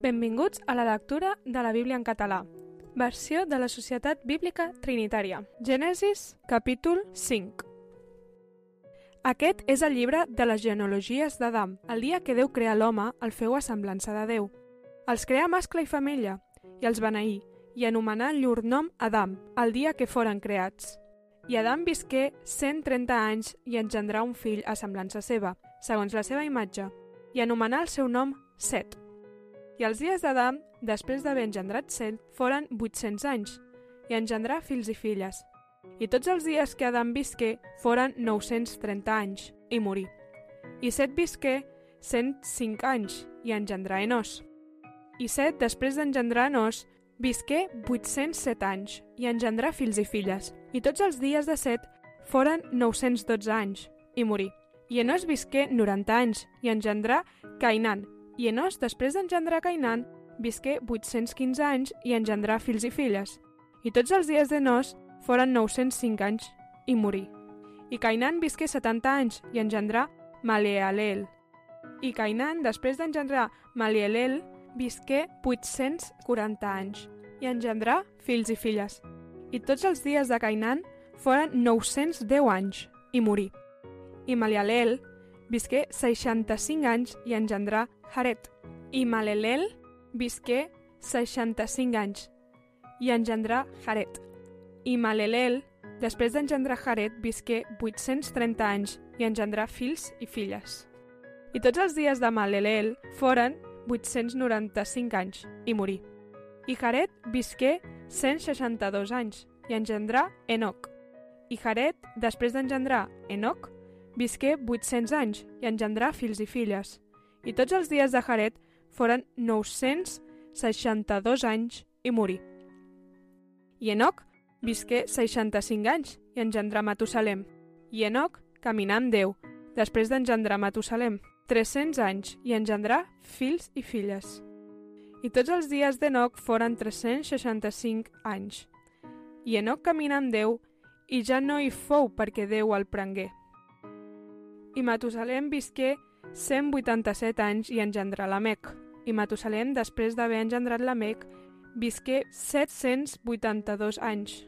Benvinguts a la lectura de la Bíblia en català, versió de la Societat Bíblica Trinitària. Gènesis, capítol 5. Aquest és el llibre de les genealogies d'Adam. El dia que Déu crea l'home, el feu a semblança de Déu. Els crea mascle i femella, i els beneí, i anomenà llur nom Adam, el dia que foren creats. I Adam visqué 130 anys i engendrà un fill a semblança seva, segons la seva imatge, i anomenà el seu nom Set. I els dies d'Adam, després d'haver engendrat Set, foren 800 anys, i engendrà fills i filles. I tots els dies que Adam visqué foren 930 anys, i morí. I Set visqué 105 anys, i engendrà Enós. I Set, després d'engendrar Enós, visqué 807 anys, i engendrà fills i filles. I tots els dies de Set foren 912 anys, i morí. I Enós visqué 90 anys, i engendrà Cainan, i Enós, després d'engendrar Cainan, visqué 815 anys i engendrà fills i filles. I tots els dies d'Enós foren 905 anys i morí. I Cainan visqué 70 anys i engendrà Malealel. I Cainan, després d'engendrar Malealel, visqué 840 anys i engendrà fills i filles. I tots els dies de Cainan foren 910 anys i morí. I Malealel visqué 65 anys i engendrà Jaret. I Malelel visqué 65 anys i engendrà Jaret. I Malelel, després d'engendrar Jaret, visqué 830 anys i engendrà fills i filles. I tots els dies de Malelel foren 895 anys i morí. I Jaret visqué 162 anys i engendrà Enoc. I Jaret, després d'engendrar Enoc, visqué 800 anys i engendrà fills i filles. I tots els dies de Jaret foren 962 anys i morí. I Enoc visqué 65 anys i engendrà Matusalem. I Enoc caminà amb Déu, després d'engendrar Matusalem, 300 anys i engendrà fills i filles. I tots els dies d'Enoc foren 365 anys. I Enoc caminà amb Déu i ja no hi fou perquè Déu el prengué. I Matusalem visqué 187 anys i engendrà Lamec. I Matusalem, després d'haver engendrat Lamec, visqué 782 anys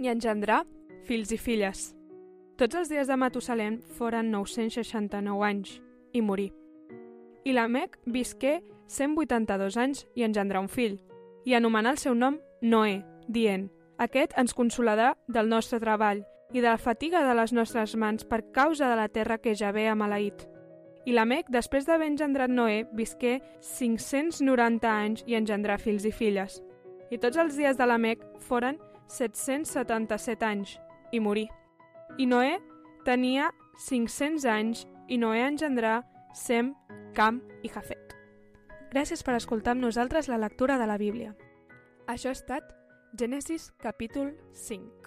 i engendrà fills i filles. Tots els dies de Matusalem foren 969 anys i morí. I Lamec visqué 182 anys i engendrà un fill, i anomenà el seu nom Noé, dient «Aquest ens consolarà del nostre treball i de la fatiga de les nostres mans per causa de la terra que ja ve a maleït». I Lamec, després d'haver engendrat Noé, visqué 590 anys i engendrà fills i filles. I tots els dies de Lamec foren 777 anys i morí. I Noé tenia 500 anys i Noé engendrà Sem, Cam i Jafet. Gràcies per escoltar amb nosaltres la lectura de la Bíblia. Això ha estat Gènesis capítol 5.